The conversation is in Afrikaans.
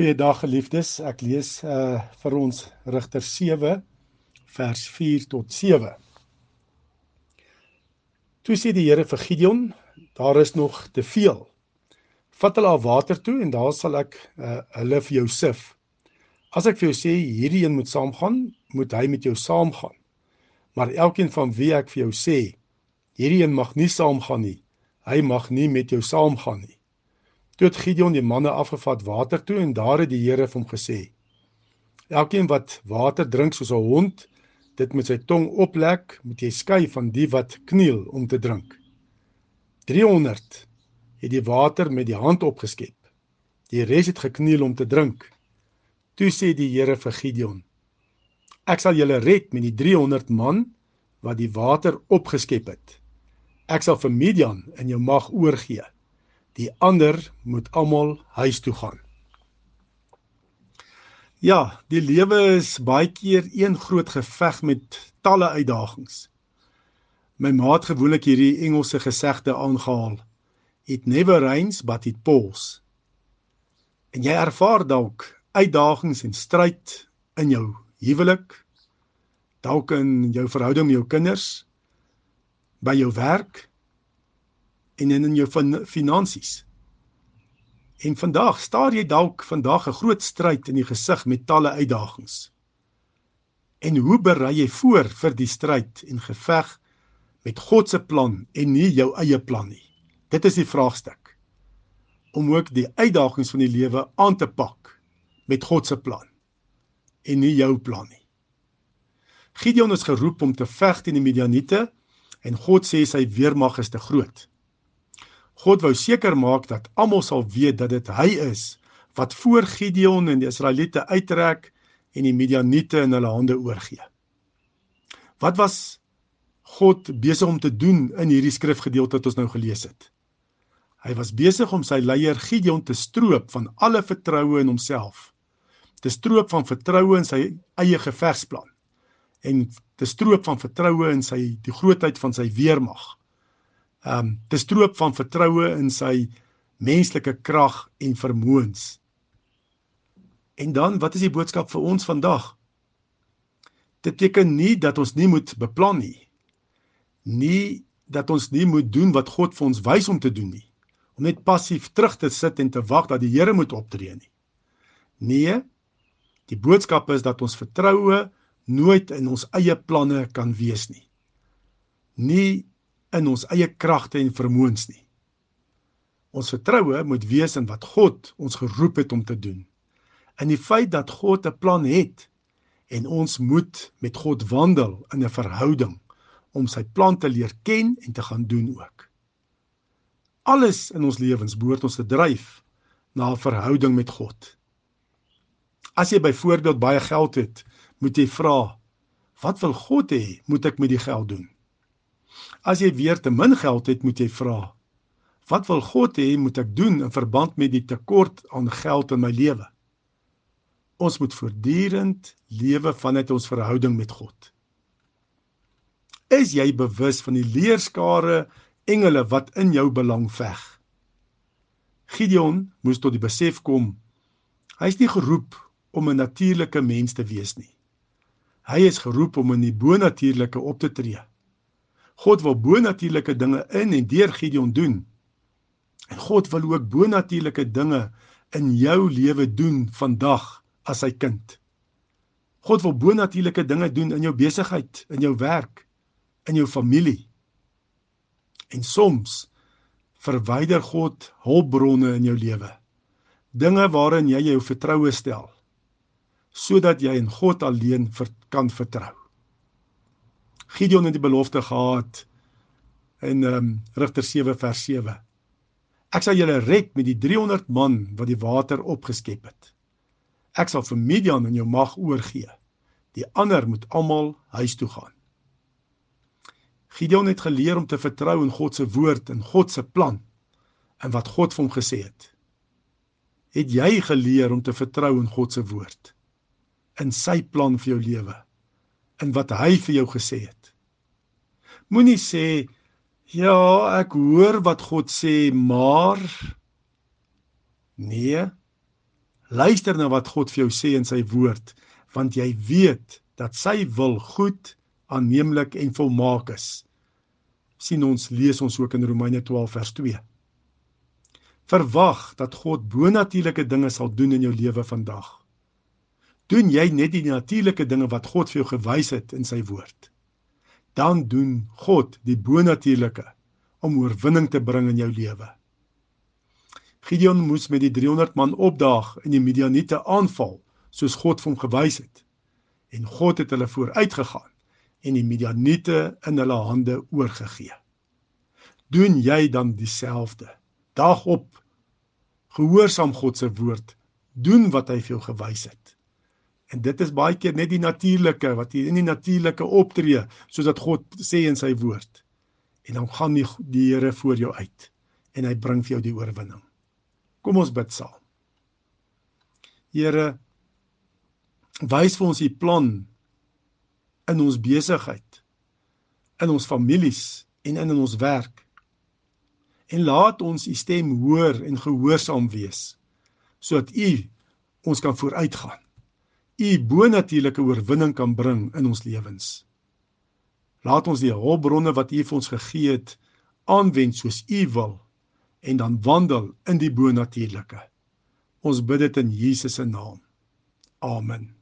Goeiedag geliefdes. Ek lees uh vir ons Rigter 7 vers 4 tot 7. Toe sê die Here vir Gideon: Daar is nog te veel. Vat hulle al water toe en daar sal ek uh hulle vir jou sif. As ek vir jou sê hierdie een moet saamgaan, moet hy met jou saamgaan. Maar elkeen van wie ek vir jou sê hierdie een mag nie saamgaan nie, hy mag nie met jou saamgaan nie. Toe het Gideon die manne afgevat water toe en daar het die Here vir hom gesê: Elkeen wat water drink soos 'n hond, dit met sy tong oplek, moet jy skei van die wat kniel om te drink. 300 het die water met die hand opgeskep. Die res het gekniel om te drink. Toe sê die Here vir Gideon: Ek sal julle red met die 300 man wat die water opgeskep het. Ek sal vir Midian in jou mag oorgee. Die ander moet almal huis toe gaan. Ja, die lewe is baie keer een groot geveg met talle uitdagings. My maat gewoonlik hierdie Engelse gesegde aangehaal. It never rains but it pours. En jy ervaar dalk uitdagings en stryd in jou huwelik, dalk in jou verhouding met jou kinders, by jou werk, en in jou finansies. En vandag staar jy dalk vandag 'n groot stryd in die gesig met talle uitdagings. En hoe berei jy voor vir die stryd en geveg met God se plan en nie jou eie plan nie? Dit is die vraagstuk. Om ook die uitdagings van die lewe aan te pak met God se plan en nie jou plan nie. Gideon is geroep om te veg teen die Midianiete en God sê sy weermag is te groot. God wou seker maak dat almal sal weet dat dit hy is wat voor Gideon en die Israeliete uittrek en die Midianiete in hulle hande oorgee. Wat was God besig om te doen in hierdie skrifgedeelte wat ons nou gelees het? Hy was besig om sy leier Gideon te stroop van alle vertroue in homself. Te stroop van vertroue in sy eie gevegsplan en te stroop van vertroue in sy die grootheid van sy weermag um te stroop van vertroue in sy menslike krag en vermoëns. En dan wat is die boodskap vir ons vandag? Dit beteken nie dat ons nie moet beplan nie. Nie dat ons nie moet doen wat God vir ons wys om te doen nie. Om net passief terug te sit en te wag dat die Here moet optree nie. Nee. Die boodskap is dat ons vertroue nooit in ons eie planne kan wees nie. Nie in ons eie kragte en vermoëns nie. Ons vertroue moet wees in wat God ons geroep het om te doen. In die feit dat God 'n plan het en ons moet met God wandel in 'n verhouding om sy plan te leer ken en te gaan doen ook. Alles in ons lewens behoort ons te dryf na 'n verhouding met God. As jy byvoorbeeld baie geld het, moet jy vra: Wat wil God hê moet ek met die geld doen? As jy weer te min geld het, moet jy vra: Wat wil God hê moet ek doen in verband met die tekort aan geld in my lewe? Ons moet voortdurend lewe vanuit ons verhouding met God. Is jy bewus van die leerskare engele wat in jou belang veg? Gideon moes tot die besef kom hy is nie geroep om 'n natuurlike mens te wees nie. Hy is geroep om in die bonatuurlike op te tree. God wil bonatuurlike dinge in en deur Gideon doen. En God wil ook bonatuurlike dinge in jou lewe doen vandag as sy kind. God wil bonatuurlike dinge doen in jou besigheid, in jou werk, in jou familie. En soms verwyder God hulpbronne in jou lewe. Dinge waarin jy jou vertroue stel sodat jy in God alleen ver, kan vertrou. Gideon het die belofte gehad in ehm um, Rigter 7 vers 7. Ek sal julle red met die 300 man wat die water opgeskep het. Ek sal vir Midian in jou mag oorgee. Die ander moet almal huis toe gaan. Gideon het geleer om te vertrou in God se woord en God se plan en wat God vir hom gesê het. Het jy geleer om te vertrou in God se woord in sy plan vir jou lewe? In wat hy vir jou gesê het. Moenie sê ja, ek hoor wat God sê, maar nee. Luister na wat God vir jou sê in sy woord, want jy weet dat sy wil goed, aanneemlik en volmaak is. sien ons lees ons ook in Romeine 12 vers 2. Verwag dat God bonatuurlike dinge sal doen in jou lewe vandag. Doen jy net die natuurlike dinge wat God vir jou gewys het in sy woord? Dan doen God die bonatuurlike om oorwinning te bring in jou lewe. Gideon moes met die 300 man opdaag en die Midianiete aanval soos God vir hom gewys het. En God het hulle vooruitgegaan en die Midianiete in hulle hande oorgegee. Doen jy dan dieselfde? Dag op. Gehoorsaam God se woord. Doen wat hy vir jou gewys het. En dit is baie keer net die natuurlike wat hier in die natuurlike optree soos dat God sê in sy woord. En dan gaan die, die Here voor jou uit en hy bring vir jou die oorwinning. Kom ons bid saam. Here, wys vir ons u plan in ons besigheid, in ons families en in ons werk. En laat ons u stem hoor en gehoorsaam wees sodat u ons kan vooruitgaan. U bonatuurlike oorwinning kan bring in ons lewens. Laat ons die hulpbronne wat u vir ons gegee het aanwend soos u wil en dan wandel in die bonatuurlike. Ons bid dit in Jesus se naam. Amen.